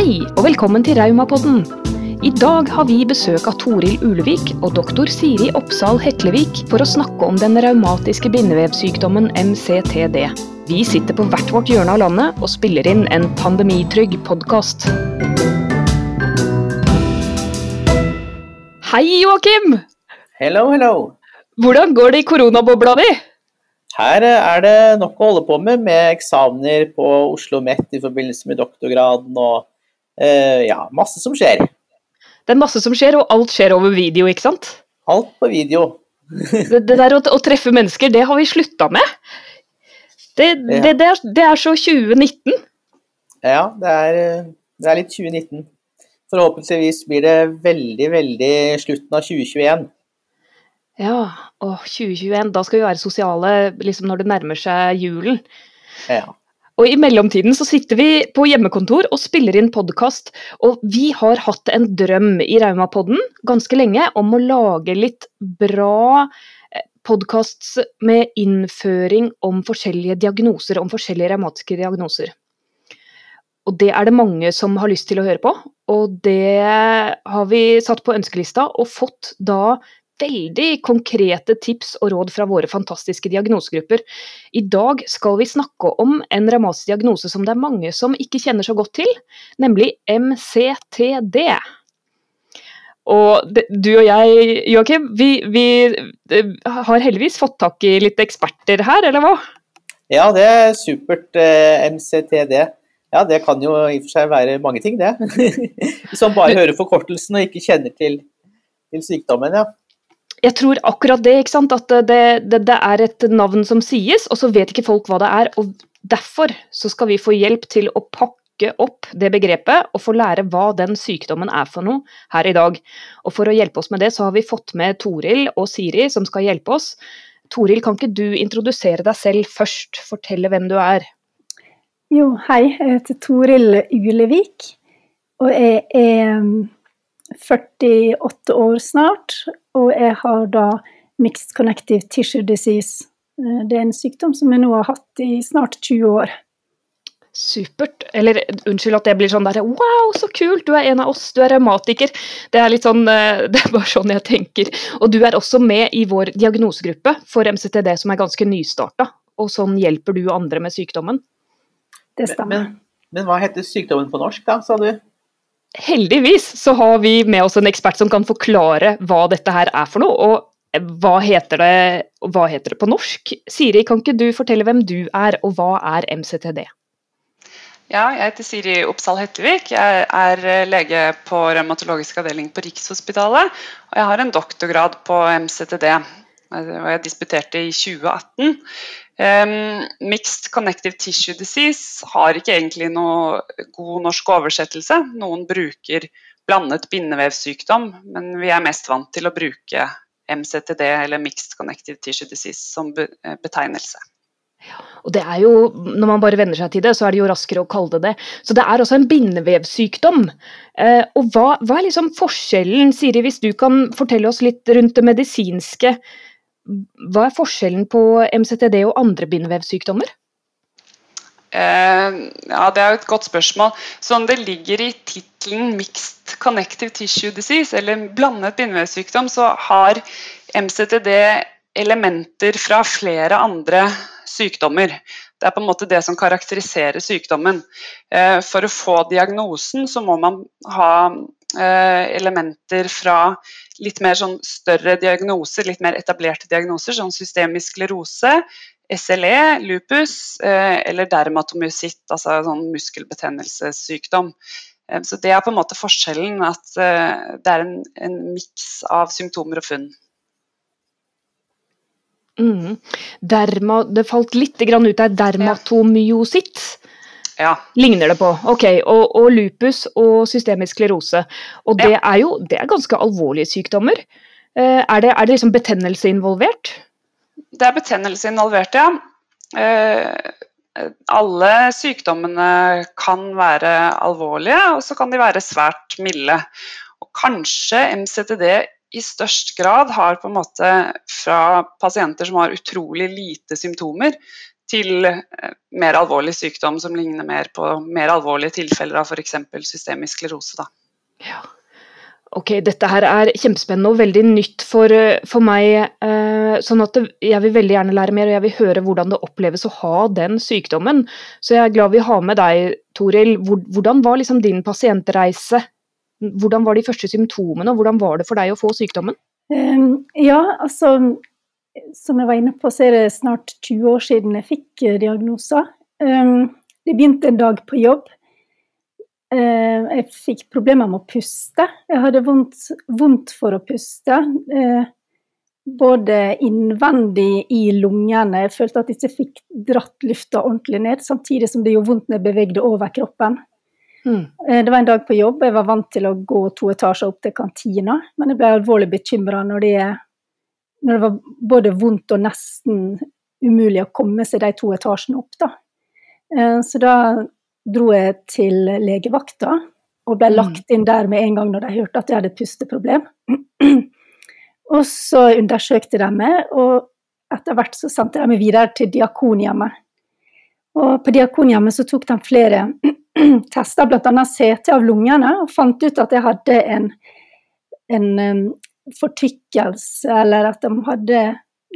Hei, og velkommen til Raumapodden. I dag har vi besøk av Toril Ulevik og doktor Siri Oppsal Heklevik for å snakke om den raumatiske bindevevsykdommen MCTD. Vi sitter på hvert vårt hjørne av landet og spiller inn en pandemitrygg podkast. Hei, Joakim! Hello, hello. Hvordan går det i koronabobla di? Her er det nok å holde på med, med eksamener på Oslo OsloMet i forbindelse med doktorgraden og ja, masse som skjer. Det er masse som skjer, og alt skjer over video, ikke sant? Alt på video. det, det, der å, å, treffe mennesker, det har vi slutta med. Det, ja. det, er, det, er, så 2019. Ja, det er, det er litt 2019. Forhåpentligvis blir det veldig, veldig slutten av 2021. Ja, og 2021, da skal vi være sosiale liksom når det nærmer seg julen. Ja. Og i mellomtiden så sitter vi på hjemmekontor og spiller inn podkast. Og vi har hatt en drøm i Raumapodden ganske lenge om å lage litt bra eh, podkast med innføring om forskjellige diagnoser, om forskjellige revmatiske diagnoser. Og det er det mange som har lyst til å høre på, og det har vi satt på ønskelista og fått da veldig konkrete tips og råd fra våre fantastiske diagnosegrupper. I dag skal vi snakke om en revmatisk diagnose som det er mange som ikke kjenner så godt til, nemlig MCTD. Og det, du og jeg, Joakim, vi, vi, eh, har heldigvis fått tak i litt eksperter her, eller hva? Ja, det er supert. Eh, MCTD. Ja, det kan jo i og for seg være mange ting, det. Som bare hører forkortelsen og ikke kjenner til, til sykdommen, ja jeg tror akkurat det, ikke sant? at det, det, det, er et navn som sies, og så vet ikke folk hva det er. og Derfor så skal vi få hjelp til å pakke opp det begrepet og få lære hva den sykdommen er for noe her i dag. Og For å hjelpe oss med det, så har vi fått med Toril og Siri som skal hjelpe oss. Toril, kan ikke du introdusere deg selv først? Fortelle hvem du er. Jo, hei. Jeg heter Toril Ulevik. Og jeg er 48 år snart, og jeg har da mixed connective tissue disease. Eh, det er en sykdom som jeg nå har hatt i snart 20 år. Supert. Eller unnskyld at det blir sånn der Wow, så kult! Du er en av oss, du er revmatiker. Det er litt sånn, eh, det er bare sånn jeg tenker. Og du er også med i vår diagnosegruppe for MCTD, som er ganske nystarta. Og sånn hjelper du andre med sykdommen. Det stemmer. Men, men hva heter sykdommen på norsk, da, sa du? Heldigvis så har vi med oss en ekspert som kan forklare hva dette her er for noe. Og hva heter det, hva heter det på norsk? Siri, kan ikke du fortelle hvem du er, og hva er MCTD? Ja, jeg heter Siri Oppsal Hettevik. Jeg er lege på revmatologisk avdeling på Rikshospitalet. Og jeg har en doktorgrad på MCTD. Og jeg disputerte i 2018. Um, mixed connective tissue disease har ikke egentlig noe god norsk oversettelse. Noen bruker blandet bindevevsykdom, men vi er mest vant til å bruke MCTD eller mixed connective tissue disease som eh, betegnelse. Og det er jo, Når man bare venner seg til det, så er det jo raskere å kalle det det. Så det er også en bindevevsykdom. Eh, og hva, hva, er liksom forskjellen, Siri, hvis du kan fortelle oss litt rundt det medisinske hva er forskjellen på MCTD og andre bindevevsykdommer? Uh, ja, Det er jo et godt spørsmål. Sånn Det ligger i tittelen 'Mixed Connective Tissue Disease', eller blandet bindevevsykdom, så har MCTD elementer fra flere andre sykdommer. Det er på en måte det som karakteriserer sykdommen. Uh, for å få diagnosen så må man ha elementer fra litt mer sånn større diagnoser, litt mer etablerte diagnoser, sånn systemisk sklerose, SLE, lupus eh, eller dermatomyositt, altså sånn muskelbetennelsessykdom. Eh, så Det er på en måte forskjellen, at eh, det er en, en miks av symptomer og funn. Mm. Derma, det falt litt ut der. Dermatomyositt. Ja. Ligner det på. Ok, og, og lupus og systemisk sklerose. Og det ja. er jo det er ganske alvorlige sykdommer. Uh, er, det, er, det, liksom betennelse involvert? Det er betennelse involvert, ja. Uh, alle sykdommene kan være alvorlige, og så kan de være svært milde. Og kanskje MCTD i størst grad har på en måte fra pasienter som har utrolig lite symptomer, til eh, mer alvorlig sykdom som ligner mer på mer alvorlige tilfeller av f.eks. systemisk sklerose. Da. Ja. Ok, dette her er kjempespennende og veldig nytt for, for meg. Eh, sånn at jeg vil veldig gjerne lære mer, og jeg vil høre hvordan det oppleves å ha den sykdommen. Så jeg er glad vi har med deg, Toril. Hvordan var liksom din pasientreise? Hvordan var de første symptomene, og hvordan var det for deg å få sykdommen? Um, ja, altså som jeg var inne på, så er det snart 20 år siden jeg fikk eh, diagnoser. Um, det begynte en dag på jobb. Uh, jeg fikk problemer med å puste. Jeg hadde vondt, vondt for å puste. Uh, både innvendig i lungene. Jeg følte at jeg ikke fikk dratt lufta ordentlig ned, samtidig som det gjorde vondt når jeg bevegde over kroppen. Mm. Det var en dag på jobb. Jeg var vant til å gå to etasjer opp til kantina, men jeg ble alvorlig bekymra når det når det var både vondt og nesten umulig å komme seg de to etasjene opp. Da. Eh, så da dro jeg til legevakta og ble mm. lagt inn der med en gang når de hørte at jeg hadde et pusteproblem. Og så undersøkte de meg, og etter hvert så sendte de meg videre til Diakonhjemmet. Og på Diakonhjemmet så tok de flere tester, bl.a. CT av lungene, og fant ut at jeg hadde en, en fortykkelse, eller at de hadde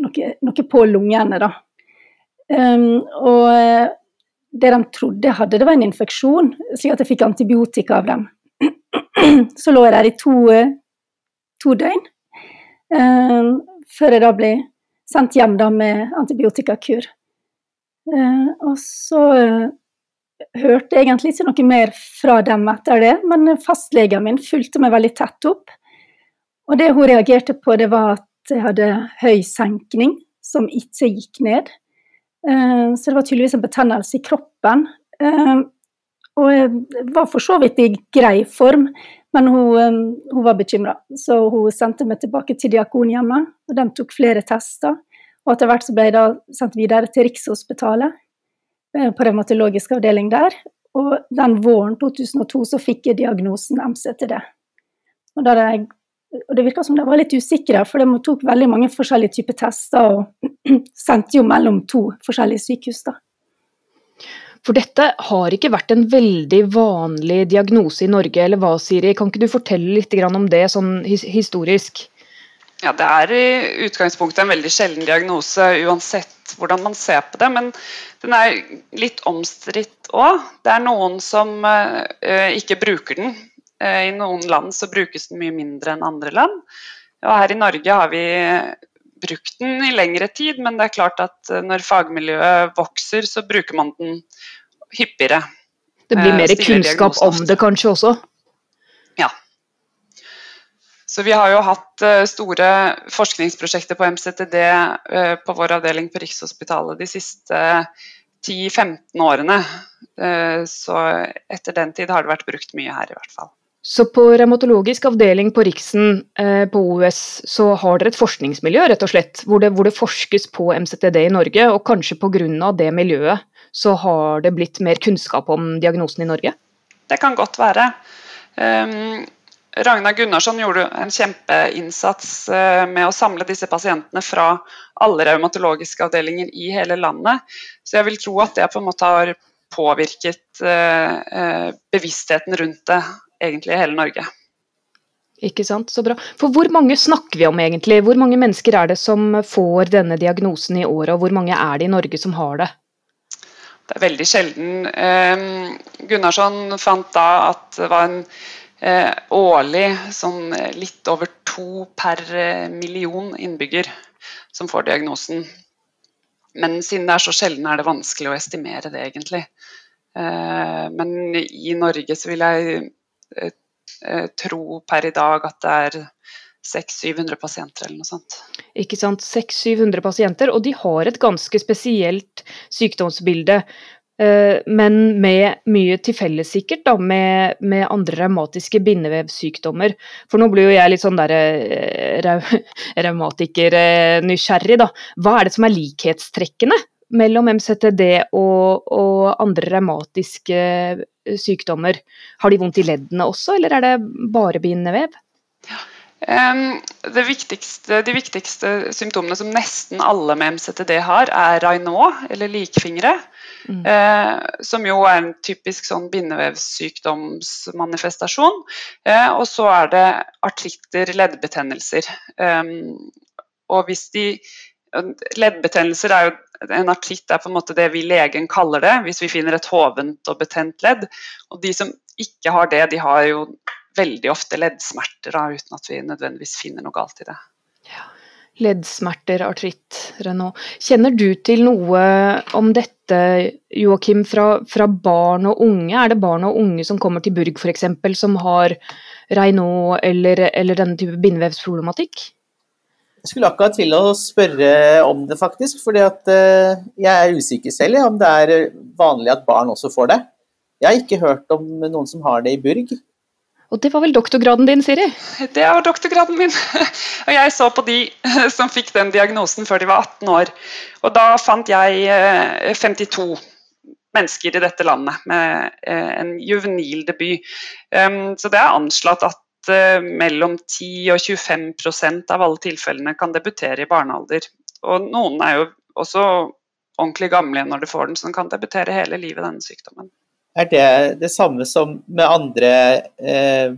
noe, noe på lungene, da. Um, og eh, det de trodde hadde, det var en infeksjon, slik at jeg fikk antibiotika av dem. Så lå jeg der i to, to døgn, um, før jeg da ble sendt hjem da med antibiotikakur. Uh, og så uh, hørte jeg egentlig ikke noe mer fra dem etter det, men fastlegen min fulgte meg veldig tett opp. Og det hun reagerte på, det var at jeg hadde høy senkning, som ikke gikk ned. Eh, så det var tydeligvis en betennelse i kroppen. Eh, og jeg var for så vidt i grei form, men hun, eh, hun var bekymra. Så hun sendte meg tilbake til Diakonhjemmet, og de tok flere tester. Og etter hvert så ble jeg da sendt videre til Rikshospitalet, på revmatologisk avdeling der. Og den våren 2002 så fikk jeg diagnosen MCTD. Og da hadde jeg og det virka som de var litt usikre, for de tok veldig mange forskjellige typer tester og sendte jo mellom to forskjellige sykehus. da. For dette har ikke vært en veldig vanlig diagnose i Norge, eller hva, Siri? Kan ikke du fortelle litt om det sånn historisk? Ja, Det er i utgangspunktet en veldig sjelden diagnose uansett hvordan man ser på det. Men den er litt omstridt òg. Det er noen som uh, ikke bruker den Eh, I noen land så brukes den mye mindre enn andre land. Og her i Norge har vi brukt den i lengre tid, men det er klart at eh, når fagmiljøet vokser, så bruker man den hyppigere. Det blir mer eh, kunnskap om det kanskje også? Ja. Så vi har jo hatt store forskningsprosjekter på MCTD på vår avdeling på Rikshospitalet de siste 10-15 årene. Så etter den tid har det vært brukt mye her, i hvert fall. Så på revmatologisk avdeling på Riksen eh, på OUS så har dere et forskningsmiljø rett og slett, hvor det, hvor det forskes på MCTD i Norge. Og kanskje pga. det miljøet så har det blitt mer kunnskap om diagnosen i Norge? Det kan godt være. Um, Ragnar Gunnarsson gjorde en kjempeinnsats uh, med å samle disse pasientene fra alle revmatologiske avdelinger i hele landet. Så jeg vil tro at det på en måte har påvirket uh, uh, bevisstheten rundt det egentlig i hele Norge. Ikke sant, så bra. For hvor mange snakker vi om egentlig? Hvor mange mennesker er det som får denne diagnosen i året, og hvor mange er det i Norge som har det? Det er veldig sjelden. Eh, Gunnarsson fant da at det var en eh, årlig sånn litt over to per eh, million innbygger som får diagnosen. Men siden det er så sjelden, er det vanskelig å estimere det, egentlig. Men i Norge så vil jeg Eh, eh, tro per i dag at det er 600-700 pasienter eller noe sånt. Ikke sant. 600-700 pasienter, og de har et ganske spesielt sykdomsbilde. Eh, men med mye til felles, sikkert, da, med, med andre revmatiske bindevevsykdommer. For nå blir jo jeg litt sånn der revmatiker-nysgjerrig, da. Hva er det som er likhetstrekkene mellom MCTD og, og andre revmatiske eh, sykdommer. Har de vondt i leddene også, eller er det bare bindevev? Det viktigste, de viktigste symptomene som nesten alle med MCTD har, er Raynaud, eller likfingre. Mm. Eh, som jo er en typisk sånn bindevevssykdomsmanifestasjon. Eh, og så er det artritter, leddbetennelser. Og hvis de Leddbetennelser er jo En artritt er på en måte det vi legen kaller det, hvis vi finner et hovent og betent ledd. Og de som ikke har det, de har jo veldig ofte leddsmerter, da, uten at vi nødvendigvis finner noe galt i det. Ja. Leddsmerter, artritt, Renault. Kjenner du til noe om dette, Joakim, fra, fra, barn og unge? Er det barn og unge som kommer til Burg f.eks., som har Raynaud eller, eller denne type bindevevsproblematikk? Jeg skulle akkurat til å spørre om det, faktisk. fordi at uh, jeg er usikker selv om det er vanlig at barn også får det. Jeg har ikke hørt om noen som har det i Burg. Og det var vel doktorgraden din, Siri? Det var doktorgraden min. Og jeg så på de som fikk den diagnosen før de var 18 år. Og da fant jeg 52 eh, mennesker i dette landet med eh, en juvenil debut. Um, så det er anslått at eh, mellom 10 og 25% av alle tilfellene kan debutere i barnealder. Og noen er jo også ordentlig gamle når de får den, så den kan debutere hele livet, denne sykdommen. Er det det samme som med andre eh,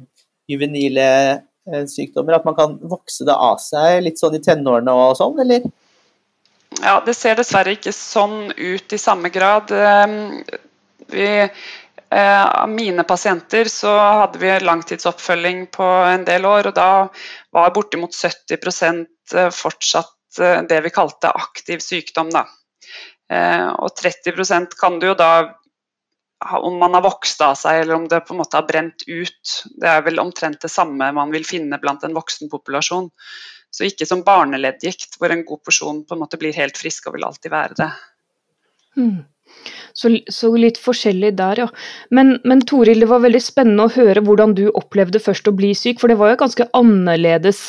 juvenile eh, sykdommer? At man kan vokse det av seg litt sånn i tenårene og sånn, eller? Ja, det ser dessverre ikke sånn ut i samme grad. Ehm, vi, eh, av mine pasienter så hadde vi langtidsoppfølging på en del år, og da var bortimot 70 eh, fortsatt eh, det vi kalte aktiv sykdom. Da. Og 30% kan du jo da om man har vokst av seg eller om det på en måte har brent ut. Det er vel omtrent det samme man vil finne blant en voksen populasjon. Så ikke som barneleddgikt, hvor en god porsjon på en måte blir helt frisk og vil alltid være det. Mm. Så, så, litt forskjellig der, ja. Men, men Toril, det var veldig spennende å høre hvordan du opplevde først å bli syk, for det var jo et ganske annerledes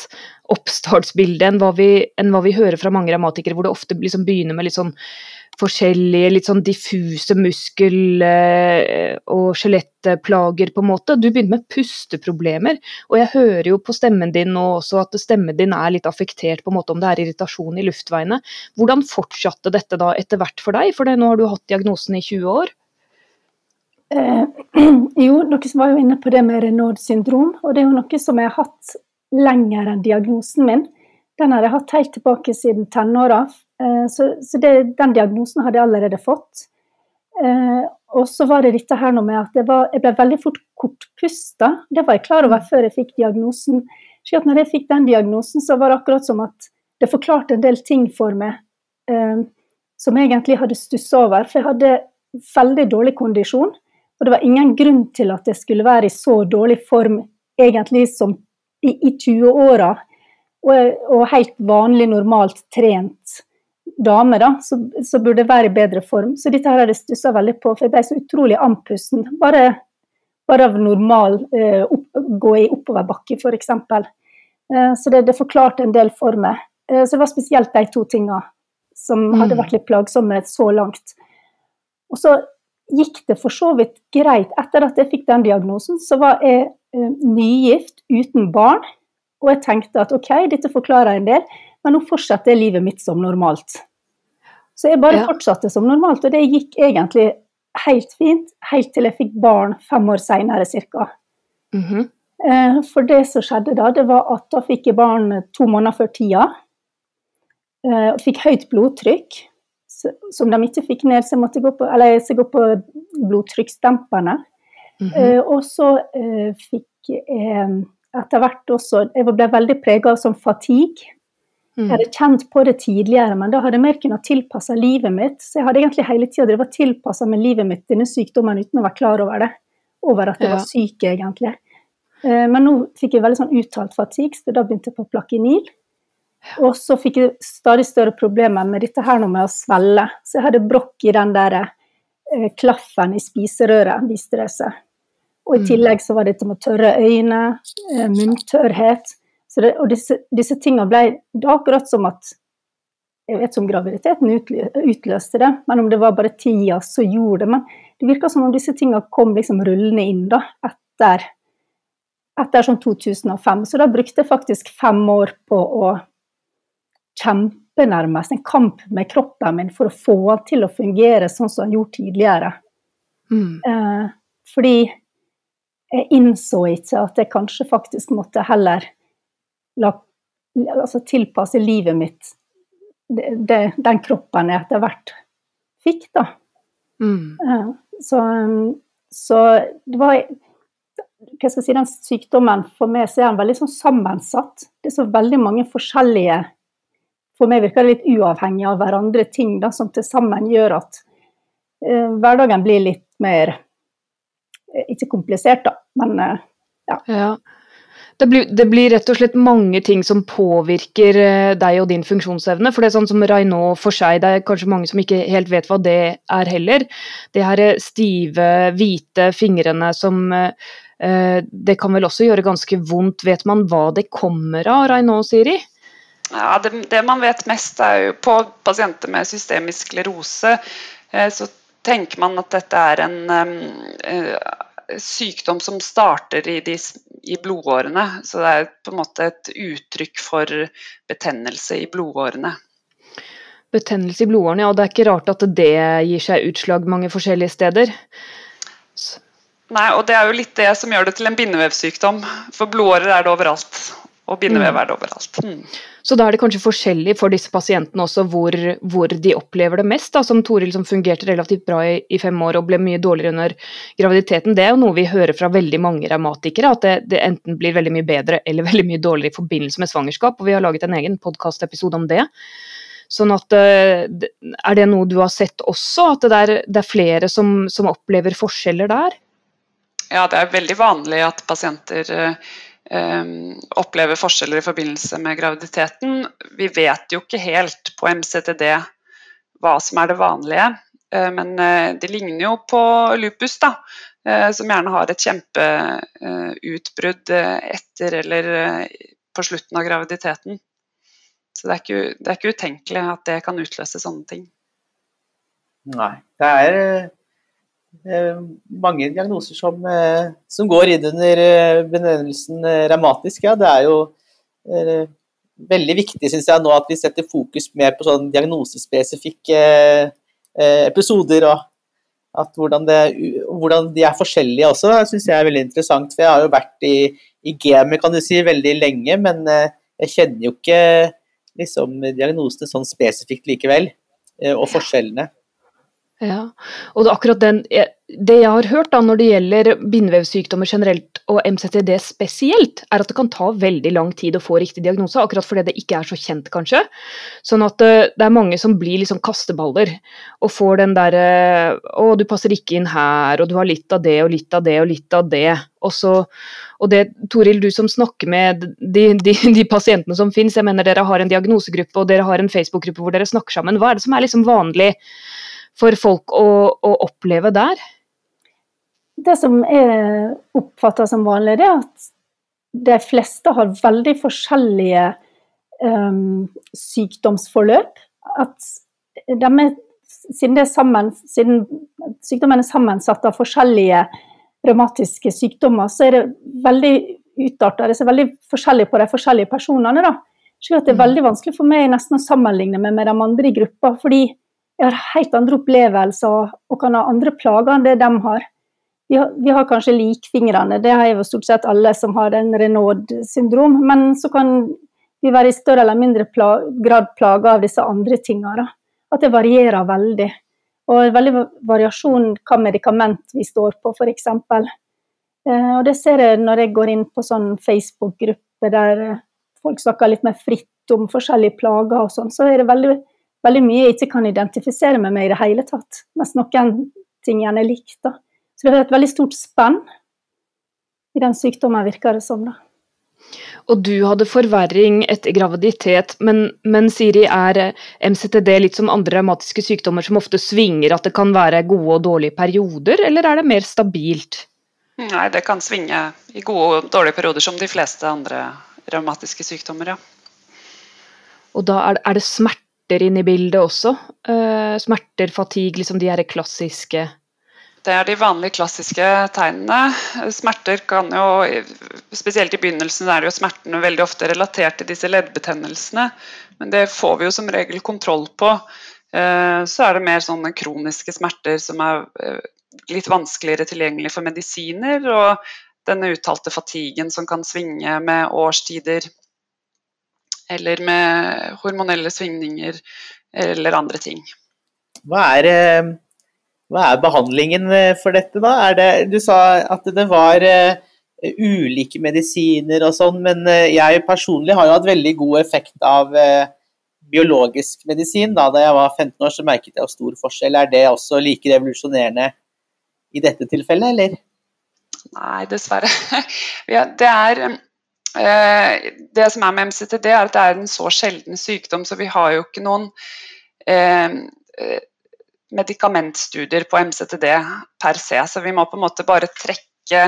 oppstartsbilde enn hva vi, enn hva vi hører fra mange revmatikere, hvor det ofte liksom begynner med litt sånn forskjellige litt sånn diffuse muskel- eh, og skjelettplager, på en måte. Du begynte med pusteproblemer, og jeg hører jo på stemmen din nå også at stemmen din er litt affektert, på en måte om det er irritasjon i luftveiene. Hvordan fortsatte dette da etter hvert for deg, for nå har du hatt diagnosen i 20 år? Eh, jo, dere var jo inne på det med Renaud syndrom, og det er jo noe som jeg har hatt lenger enn diagnosen min. Den har jeg hatt helt tilbake siden tenåra. Eh, så, så det, den diagnosen hadde jeg allerede fått. Eh, og så var det dette her nå med at var, jeg ble veldig fort kortpusta. Det var jeg klar over før jeg fikk diagnosen. Så når jeg fikk den diagnosen, så var det akkurat som at det forklarte en del ting for meg eh, som jeg egentlig hadde stussa over. For jeg hadde veldig dårlig kondisjon. Og det var ingen grunn til at jeg skulle være i så dårlig form egentlig som i, i 20-åra. Og, og, helt vanlig, normalt trent dame, da, så, så, burde være i bedre form. Så dette her har jeg stussa veldig på, for jeg ble så utrolig andpusten. Bare, bare av normal eh, opp, gå i oppoverbakke, f.eks. Eh, så det, det, forklarte en del for meg. Eh, så det var spesielt de to tinga som hadde mm. vært litt plagsomme så langt. Og så gikk det for så vidt greit. Etter at jeg fikk den diagnosen, så var jeg eh, nygift uten barn. Og jeg tenkte at OK, dette forklarer en del, men nå fortsetter livet mitt som normalt. Så jeg bare ja. fortsatte som normalt, og det gikk egentlig helt fint, helt til jeg fikk barn fem år seinere ca. Mm -hmm. For det som skjedde da, det var at da fikk jeg barn to måneder før tida. Eh, og fikk høyt blodtrykk, som de ikke fikk ned, så jeg måtte gå på, eller, så gå på blodtrykksdemperne. Mm -hmm. Og så fikk jeg etter hvert også Jeg ble veldig prega av sånn fatigue. Jeg mm. hadde kjent på det tidligere, men da hadde jeg mer kunnet tilpasse livet mitt. Så jeg hadde egentlig hele tida tilpassa med livet mitt denne sykdommen uten å være klar over det. Over at jeg var syk, egentlig. Eh, men nå fikk jeg veldig sånn uttalt fatigue, så da begynte jeg på plakinil. Og så fikk jeg stadig større problemer med dette her med å svelle. Så jeg hadde brokk i den der eh, klaffen i spiserøret, viste det seg. Og i mm. tillegg så var det dette med tørre øyne, eh, munntørrhet. Det, og disse, disse tingene ble Det akkurat som at Jeg vet ikke om graviditeten utløste det, men om det var bare tida som gjorde det. Men det virka som om disse tingene kom liksom rullende inn da, etter, etter sånn 2005. Så da brukte jeg faktisk fem år på å kjempe nærmest, en kamp med kroppen min for å få han til å fungere sånn som han gjorde tidligere. Mm. Eh, fordi jeg innså ikke at jeg kanskje faktisk måtte heller la, altså tilpasse livet mitt det, det, den kroppen jeg etter hvert fikk, da. Mm. Så, så, det var hva skal jeg si, Den sykdommen for meg så er den veldig sånn sammensatt. Det er så veldig mange forskjellige For meg virker det litt uavhengig av hverandre ting da, som til sammen gjør at eh, hverdagen blir litt mer eh, Ikke komplisert, da, men eh, Ja. Det blir, det blir rett og slett mange ting som påvirker eh, deg og din funksjonsevne. For det er sånn som Raynaud for seg, det er kanskje mange som ikke helt vet hva det er heller. Det her eh, stive, hvite fingrene som eh, eh, Det kan vel også gjøre ganske vondt. Vet man hva det kommer av, Raynaud Siri? Ja, det, det man vet mest, er jo på pasienter med systemisk sklerose. Eh, så tenker man at dette er en eh, sykdom som starter i, de, i, blodårene. Så det er på en måte et uttrykk for betennelse i blodårene. Betennelse i blodårene, ja det er ikke rart at det gir seg utslag mange forskjellige steder. Så. Nei, og det er jo litt det som gjør det til en bindevevsykdom. For blodårer er det overalt. Og bindevev er det overalt. Mm. Så da er det kanskje forskjellig for disse pasientene også hvor, hvor de opplever det mest. Da. Som Toril som fungerte relativt bra i, i, fem år og ble mye dårligere under graviditeten. Det er jo noe vi hører fra veldig mange revmatikere, at det, det, enten blir veldig mye bedre eller veldig mye dårligere i forbindelse med svangerskap. Og vi har laget en egen podkastepisode om det. Sånn at Er det noe du har sett også, at det er, det er flere som, som opplever forskjeller der? Ja, det er veldig vanlig at pasienter Um, opplever forskjeller i forbindelse med graviditeten. Vi vet jo ikke helt på MCTD hva som er det vanlige, uh, men uh, det ligner jo på lupus, da, uh, som gjerne har et kjempeutbrudd etter eller på slutten av graviditeten. Så det er, ikke, det er ikke utenkelig at det kan utløse sånne ting. Nei. Det er mange diagnoser som, eh, som går inn under eh, benevnelsen eh, revmatisk. Ja, det er jo veldig viktig synes jeg, nå at vi setter fokus mer på sånn diagnosespesifikke episoder. og at hvordan, det, hvordan, de er forskjellige også, syns jeg er veldig interessant. For jeg har jo vært i, i gamet kan du si, veldig lenge, men jeg kjenner jo ikke liksom, diagnosene sånn spesifikt likevel. Og forskjellene. Ja, og det, akkurat den, det jeg har hørt da når det gjelder bindevevsykdommer generelt og MCTD spesielt, er at det kan ta veldig lang tid å få riktig diagnose, akkurat fordi det ikke er så kjent, kanskje. Sånn at det, det er mange som blir liksom kasteballer og får den derre Å, du passer ikke inn her, og du har litt av det og litt av det og litt av det. Og, så, og det, Toril, du som snakker med de, de, de pasientene som finnes, jeg mener dere har en diagnosegruppe og dere har en Facebook-gruppe hvor dere snakker sammen. Hva er det som er liksom vanlig? For folk å, å oppleve der? Det som jeg oppfatter som vanlig, det er at de fleste har veldig forskjellige um, sykdomsforløp. At de er, siden, er sammen, siden, sykdommen er sammensatt av forskjellige revmatiske sykdommer, så er det veldig utarta. Det ser veldig forskjellig på de forskjellige personene. da. Så det er mm. veldig vanskelig for meg nesten å sammenligne meg med de andre i gruppa. fordi jeg har helt andre opplevelser og kan ha andre plager enn det de har. Vi har, vi har kanskje likfingrene, det har jo stort sett alle som har en Renaud-syndrom. Men så kan vi være i større eller mindre pla grad plaga av disse andre tingene. At det varierer veldig. Og veldig variasjon hva medikament vi står på, f.eks. Eh, og det ser jeg når jeg går inn på sånn Facebook-gruppe der folk snakker litt mer fritt om forskjellige plager og sånn, så er det veldig veldig mye jeg ikke kan identifisere med meg i det hele tatt. Mens noen ting igjen er likt. Da. Så det er et veldig stort spenn i den sykdommen, virker det som. da. Og du hadde forverring etter graviditet, men, men, Siri, er MCTD litt som andre revmatiske sykdommer som ofte svinger, at det kan være gode og dårlige perioder, eller er det mer stabilt? Nei, det kan svinge i gode og dårlige perioder som de fleste andre revmatiske sykdommer, ja. Og da er, er det smerte smerter inn i bildet også. Uh, smerter, fatigue, liksom de her klassiske Det er de vanlige klassiske tegnene. Smerter kan jo, spesielt i begynnelsen er jo smertene veldig ofte relatert til disse leddbetennelsene, men det får vi jo som regel kontroll på. Eh, så er det mer sånne kroniske smerter som er eh, litt vanskeligere tilgjengelig for medisiner, og denne uttalte fatiguen som kan svinge med årstider, eller med hormonelle svingninger eller andre ting. Hva er, eh, hva er behandlingen eh, for dette, da? Det, du sa at det var uh, ulike medisiner og sånn, men jeg personlig har jo hatt veldig god effekt av biologisk medisin. Da. da jeg var 15 år, så merket jeg stor forskjell. Er det også like revolusjonerende i dette tilfellet, eller? Nei, dessverre. ja, det er det som er med MCTD, er at det er en så sjelden sykdom, så vi har jo ikke noen eh, medikamentstudier på MCTD per se, så vi må på en måte bare trekke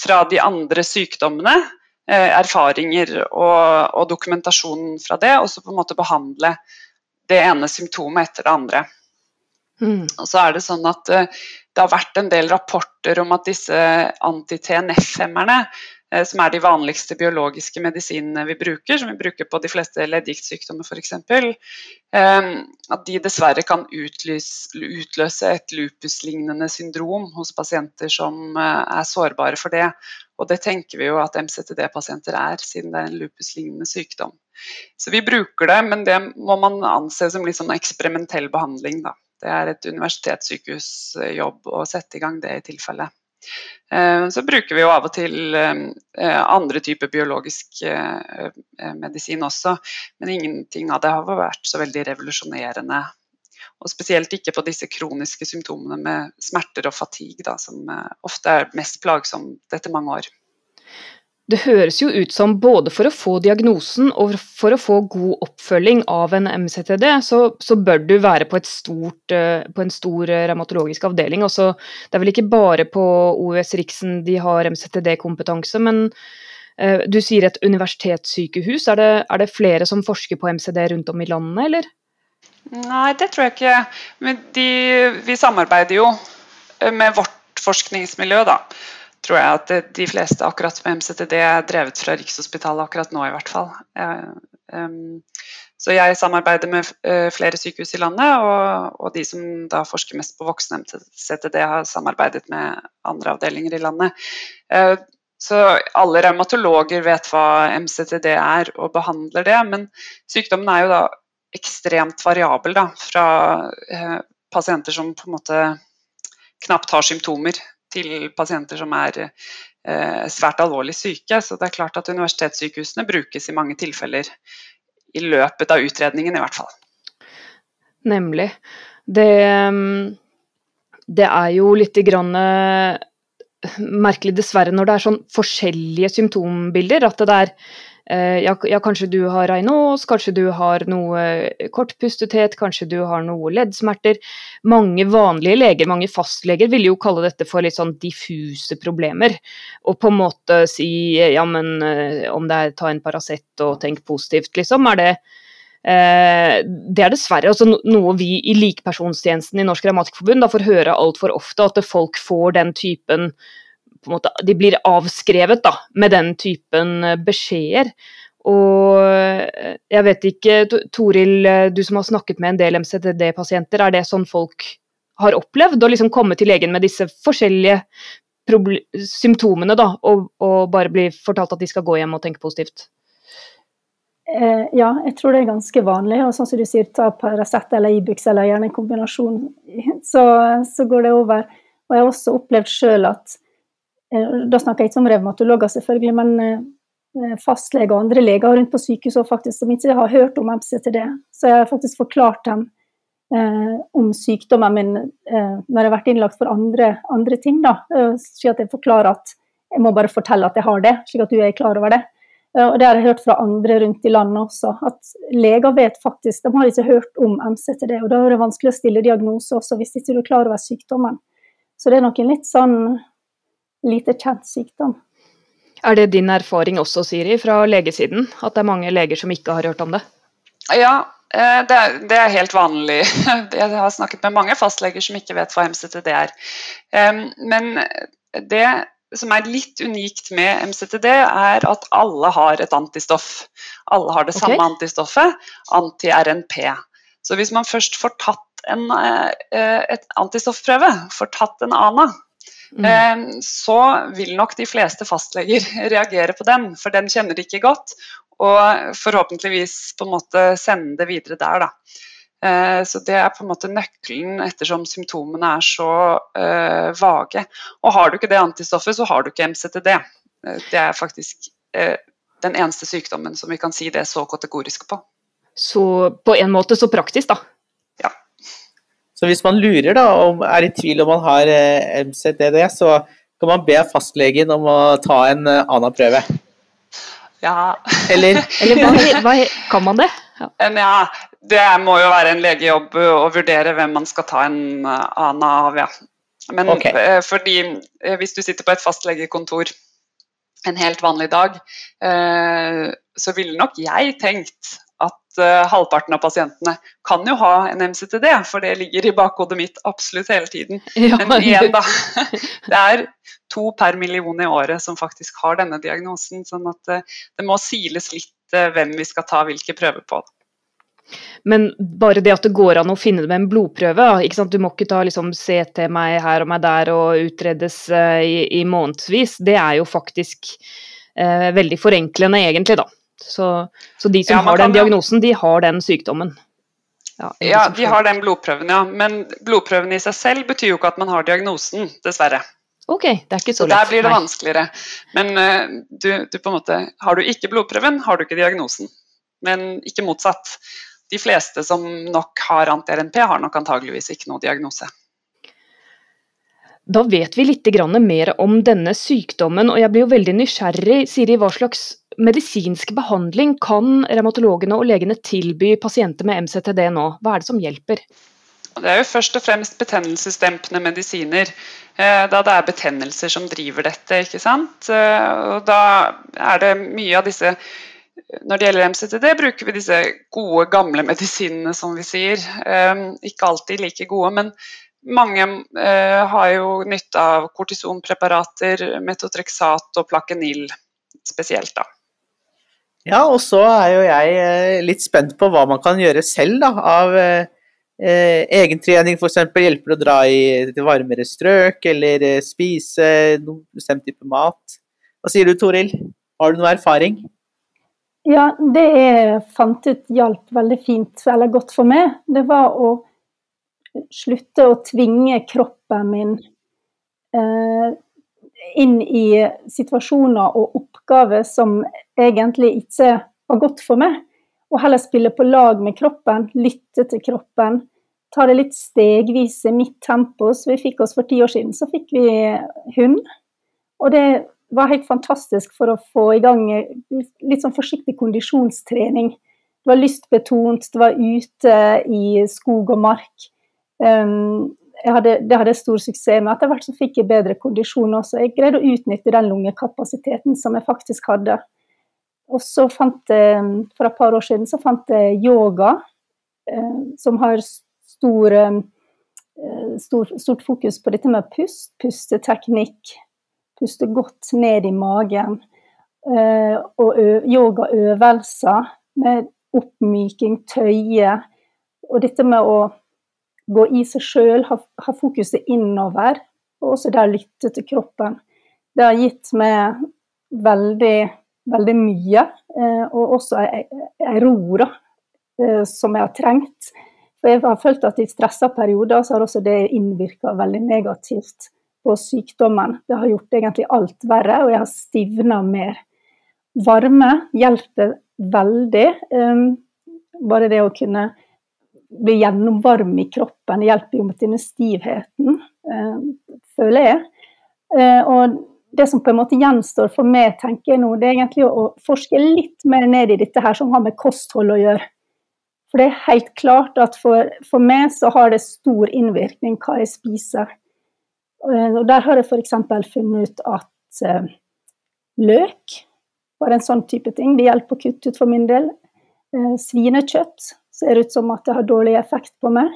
fra de andre sykdommene eh, erfaringer og, og dokumentasjon fra det, og så på en måte behandle det ene symptomet etter det andre. Mm. Og så er Det sånn at eh, det har vært en del rapporter om at disse anti-TNF-hemmerne Eh, som er de vanligste biologiske medisinene vi bruker, som vi bruker på de fleste leddgiktsykdommer f.eks., eh, at de dessverre kan utløse et lupuslignende syndrom hos pasienter som eh, er sårbare for det. Og det tenker vi jo at MCTD-pasienter er, siden det er en lupuslignende sykdom. Så vi bruker det, men det må man anse som litt sånn eksperimentell behandling. Da. Det er et universitetssykehusjobb å sette i gang det i tilfelle. Eh, så bruker vi jo av og til eh, andre typer biologisk eh, medisin også, men ingenting av det har vært så veldig revolusjonerende. Og spesielt ikke på disse kroniske symptomene med smerter og fatigue, da, som ofte er mest plagsomt etter mange år. Det høres jo ut som både for å få diagnosen og for å få god oppfølging av en MCTD, så, så bør du være på, stort, eh, på en stor eh, revmatologisk avdeling. Også, det er vel ikke bare på OUS Riksen de har MCTD-kompetanse, men eh, du sier et universitetssykehus. Er det, er det, flere som forsker på MCD rundt om i landet, eller? Nei, det tror jeg ikke. Men de, vi samarbeider jo med vårt forskningsmiljø, da tror jeg at de fleste akkurat med MCTD er drevet fra Rikshospitalet akkurat nå, i hvert fall. Så jeg samarbeider med eh, flere sykehus i landet, og, de som da forsker mest på voksne MCTD, har samarbeidet med andre avdelinger i landet. Eh, så alle revmatologer vet hva MCTD er og behandler det, men sykdommen er jo da ekstremt variabel da, fra eh, pasienter som på en måte knapt har symptomer, til pasienter som er eh, svært alvorlig syke. Så det er klart at universitetssykehusene brukes i mange tilfeller i løpet av utredningen, i hvert fall. Nemlig. Det, det er jo litt grann eh, merkelig, dessverre, når det er sånn forskjellige symptombilder. At det er ja, ja, kanskje du har Raynaud's, kanskje du har noe kortpustethet, kanskje du har noe leddsmerter. Mange vanlige leger, mange fastleger, vil jo kalle dette for litt sånn diffuse problemer. Og på en måte si ja, men eh, om det er ta en Paracet og tenk positivt, liksom. Er det eh, det er dessverre altså noe vi i Likepersonstjenesten i Norsk Grammatikerforbund får høre altfor ofte, at folk får den typen måte, de blir avskrevet da, med den typen eh, beskjeder. Og eh, jeg vet ikke, Toril, eh, du som har snakket med en del MCTD-pasienter, er det sånn folk har opplevd? Å liksom komme til legen med disse forskjellige symptomene, da, og, og, bare bli fortalt at de skal gå hjem og tenke positivt? Eh, ja, jeg tror det er ganske vanlig. Og sånn som du sier, ta Paracet eller Ibux eller gjerne en kombinasjon, så, så går det over. Og jeg har også opplevd sjøl at da snakker jeg ikke om revmatologer, selvfølgelig, men fastlege fastleger og andre leger rundt på sykehuset faktisk, som ikke har hørt om MCTD. Så jeg har faktisk forklart dem eh, om sykdommen min eh, når jeg har vært innlagt for andre, andre ting. Da. Eh, slik at jeg forklarer at jeg må bare fortelle at jeg har det, slik at du er klar over det. Eh, og Det har jeg hørt fra andre rundt i landet også, at leger vet faktisk De har ikke hørt om MCTD, og da er det vanskelig å stille diagnose også hvis ikke du er klar over sykdommen. Så det er noen litt sånn lite kjent sykdom. Er det din erfaring også, Siri, fra legesiden? At det er mange leger som ikke har hørt om det? Ja, eh, det er, det er, helt vanlig. Jeg har snakket med mange fastleger som ikke vet hva MCTD er. Men det som er litt unikt med MCTD, er at alle har et antistoff. Alle har det samme antistoffet, anti-RNP. Så hvis man først får tatt en eh, et antistoffprøve, får tatt en ANA, mm. Eh, så vil nok de fleste fastleger reagere på den, for den kjenner de ikke godt. Og forhåpentligvis på en måte sende det videre der, da. Eh, så det er på en måte nøkkelen ettersom symptomene er så uh, vage. Og har du ikke det antistoffet, så har du ikke MCTD. Uh, det er faktisk uh, den eneste sykdommen som vi kan si det så kategorisk på. Så på en måte så praktisk, da. Så hvis man lurer da, og er i tvil om man har MCDD, så kan man be fastlegen om å ta en annen prøve. Ja. Eller, Eller hva, hva, kan man det? Ja. ja. det må jo være en legejobb å vurdere hvem man skal ta en eh, annen av, ja. Men okay. Eh, fordi eh, hvis du sitter på et fastlegekontor en helt vanlig dag, så ville nok jeg tenkt at halvparten av pasientene kan jo ha en MCTD, for det ligger i bakhodet mitt absolutt hele tiden. Ja. Men igjen, da. Det er to per million i året som faktisk har denne diagnosen. sånn at det må siles litt hvem vi skal ta hvilke prøver på. Men bare det at det går an å finne det med en blodprøve Du må ikke ta liksom, CT meg her og meg der og utredes uh, i, i månedsvis. Det er jo faktisk uh, veldig forenklende, egentlig, da. Så, så de som ja, har den diagnosen, de har den sykdommen. Ja, ja de har den blodprøven, ja. Men blodprøven i seg selv betyr jo ikke at man har diagnosen, dessverre. Ok, det er ikke så, så lett. Der blir det Nei. vanskeligere. Men uh, du, du, på en måte Har du ikke blodprøven, har du ikke diagnosen. Men ikke motsatt. De fleste som nok har anti-RNP, har nok antageligvis ikke noe diagnose. Da vet vi litt mer om denne sykdommen, og jeg blir jo veldig nysgjerrig. Siri, hva slags medisinsk behandling kan revmatologene og legene tilby pasienter med MCTD nå? Hva er det som hjelper? Det er jo først og fremst betennelsesdempende medisiner, eh, da det er betennelser som driver dette. ikke sant? Eh, og da er det mye av disse Når det gjelder MCTD, bruker vi disse gode, gamle medisinene, som vi sier. Eh, ikke alltid like gode, men mange har jo nytte av kortisonpreparater, metotrexat og plakenil spesielt, da. Ja, og så er jo jeg litt spent på hva man kan gjøre selv da, av Eh, egentrening f.eks. hjelper å dra i til varmere strøk, eller eh, spise noen bestemt type mat. Hva sier du, Toril? Har du noe erfaring? Ja, det jeg fant ut hjalp veldig fint, eller godt for meg, det var å slutte å tvinge kroppen min eh, inn i situasjoner og oppgaver som egentlig ikke var godt for meg og heller spille på lag med kroppen, lytte til kroppen. Ta det litt stegvis i mitt tempo. Så vi fikk oss for ti år siden, så fikk vi hund. Og det var helt fantastisk for å få i gang litt sånn forsiktig kondisjonstrening. Det var lystbetont, det var ute i skog og mark. Um, hadde, det hadde stor suksess med. Etter hvert så fikk jeg bedre kondisjon også. Jeg greide å utnytte den lungekapasiteten som jeg faktisk hadde. Og så fant jeg, for et par år siden så fant jeg yoga, eh, som har stor, eh, stor, stort fokus på dette med pust, pusteteknikk, puste godt ned i magen. Eh, og yogaøvelser med oppmyking, tøye. Og dette med å gå i seg sjøl, ha, ha, fokuset innover, og også det å lytte til kroppen. Det har gitt meg veldig veldig mye, eh, og også ei ro da, eh, som jeg har trengt. For jeg har følt at i stressa perioder så har også det innvirka veldig negativt på sykdommen. Det har gjort egentlig alt verre, og jeg har stivna mer. Varme hjelper veldig. Eh, bare det å kunne bli gjennomvarm i kroppen hjelper jo mot denne stivheten, føler jeg. Og det som på en måte gjenstår for meg, tenker jeg nå, det er egentlig å forske litt mer ned i dette her som har med kosthold å gjøre. For det er helt klart at for, for meg så har det stor innvirkning hva jeg spiser. Og der har jeg f.eks. funnet ut at eh, løk var en sånn type ting. Det hjelper å kutte ut for min del. Eh, svinekjøtt ser ut som at det har dårlig effekt på meg.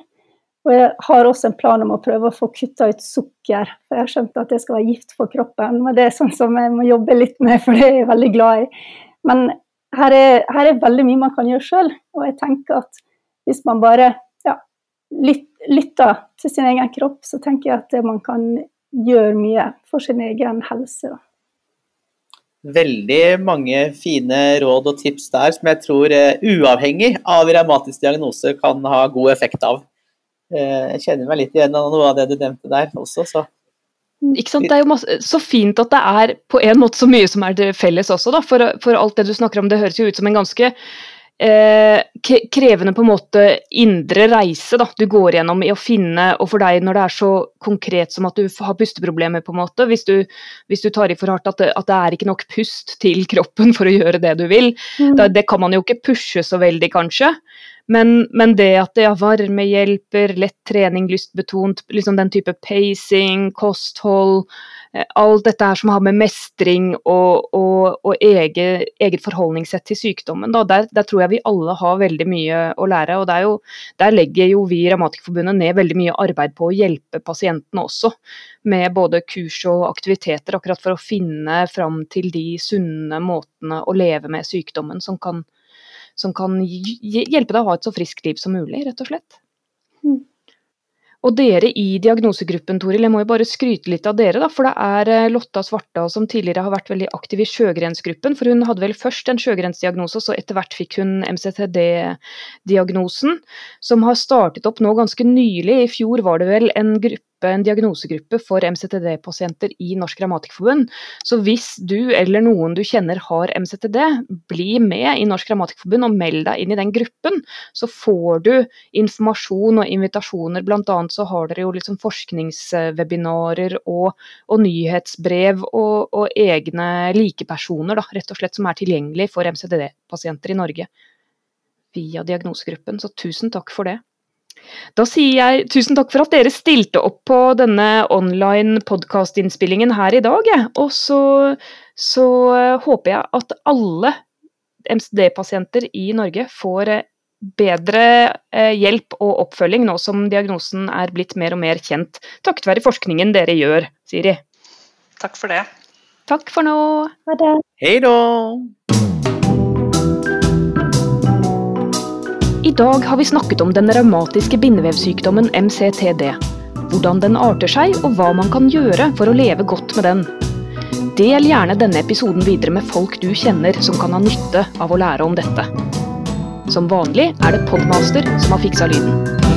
Og jeg har også en plan om å prøve å få kutta ut sukker, for jeg har skjønt at det skal være gift for kroppen. Men det er sånn som jeg må jobbe litt med, for det er jeg veldig glad i. Men her er, her er veldig mye man kan gjøre sjøl, og jeg tenker at hvis man bare ja, lytter til sin egen kropp, så tenker jeg at man kan gjøre mye for sin egen helse. Veldig mange fine råd og tips der som jeg tror, uh, uavhengig av revmatisk diagnose, kan ha god effekt av. Uh, jeg kjenner meg litt igjen av noe av det du nevnte der også, så. Ikke sant? Det er jo masse, så fint at det er på en måte så mye som er det felles også, da. For, for alt det du snakker om, det høres jo ut som en ganske eh, krevende på en måte indre reise da, du går gjennom i å finne, og for deg når det er så konkret som at du har pusteproblemer, på en måte, hvis du, hvis du tar i for hardt at det, at det, er ikke nok pust til kroppen for å gjøre det du vil, mm. da, det kan man jo ikke pushe så veldig, kanskje. Men, men det at det er varme hjelper, lett trening, lystbetont, liksom den type pacing, kosthold Eh, alt dette her som har med mestring og, og, og eget, eget, forholdningssett til sykdommen. Der, der, tror jeg vi alle har veldig mye å lære. og jo, Der legger jo vi i Revmatikerforbundet ned veldig mye arbeid på å hjelpe pasientene også. Med både kurs og aktiviteter, akkurat for å finne fram til de sunne måtene å leve med sykdommen som kan, som kan hjelpe deg å ha et så friskt liv som mulig, rett og slett. Mm. Og dere i diagnosegruppen, Toril, jeg må jo bare skryte litt av dere, da. For det er eh, Lotta Svartdal som tidligere har vært veldig aktiv i sjøgrensgruppen. For hun hadde vel først en sjøgrensdiagnose, så etter hvert fikk hun MCTD-diagnosen. Som har startet opp nå ganske nylig. I fjor var det vel en gruppe en diagnosegruppe for MCTD-pasienter i Norsk Grammatikkforbund. Så hvis du eller noen du kjenner har MCTD, bli med i Norsk Grammatikkforbund og meld deg inn i den gruppen. Så får du informasjon og invitasjoner. Blant annet så har dere jo liksom forskningswebinarer og, og nyhetsbrev og, og, egne likepersoner, da, rett og slett, som er tilgjengelig for MCTD-pasienter i Norge via diagnosegruppen. Så tusen takk for det. Da sier jeg tusen takk for at dere stilte opp på denne online podkastinnspillingen her i dag. Og så, så, håper jeg at alle MCD-pasienter i Norge får eh, bedre eh, hjelp og oppfølging nå som diagnosen er blitt mer og mer kjent, takket være forskningen dere gjør, Siri. Takk for det. Takk for nå. Ha det. Hei da. Dag har vi snakket om den revmatiske bindevevsykdommen MCTD. Hvordan den arter seg, og hva man kan gjøre for å leve godt med den. Del gjerne denne episoden videre med folk du kjenner som kan ha nytte av å lære om dette. Som vanlig er det Podmaster som har fiksa lyden.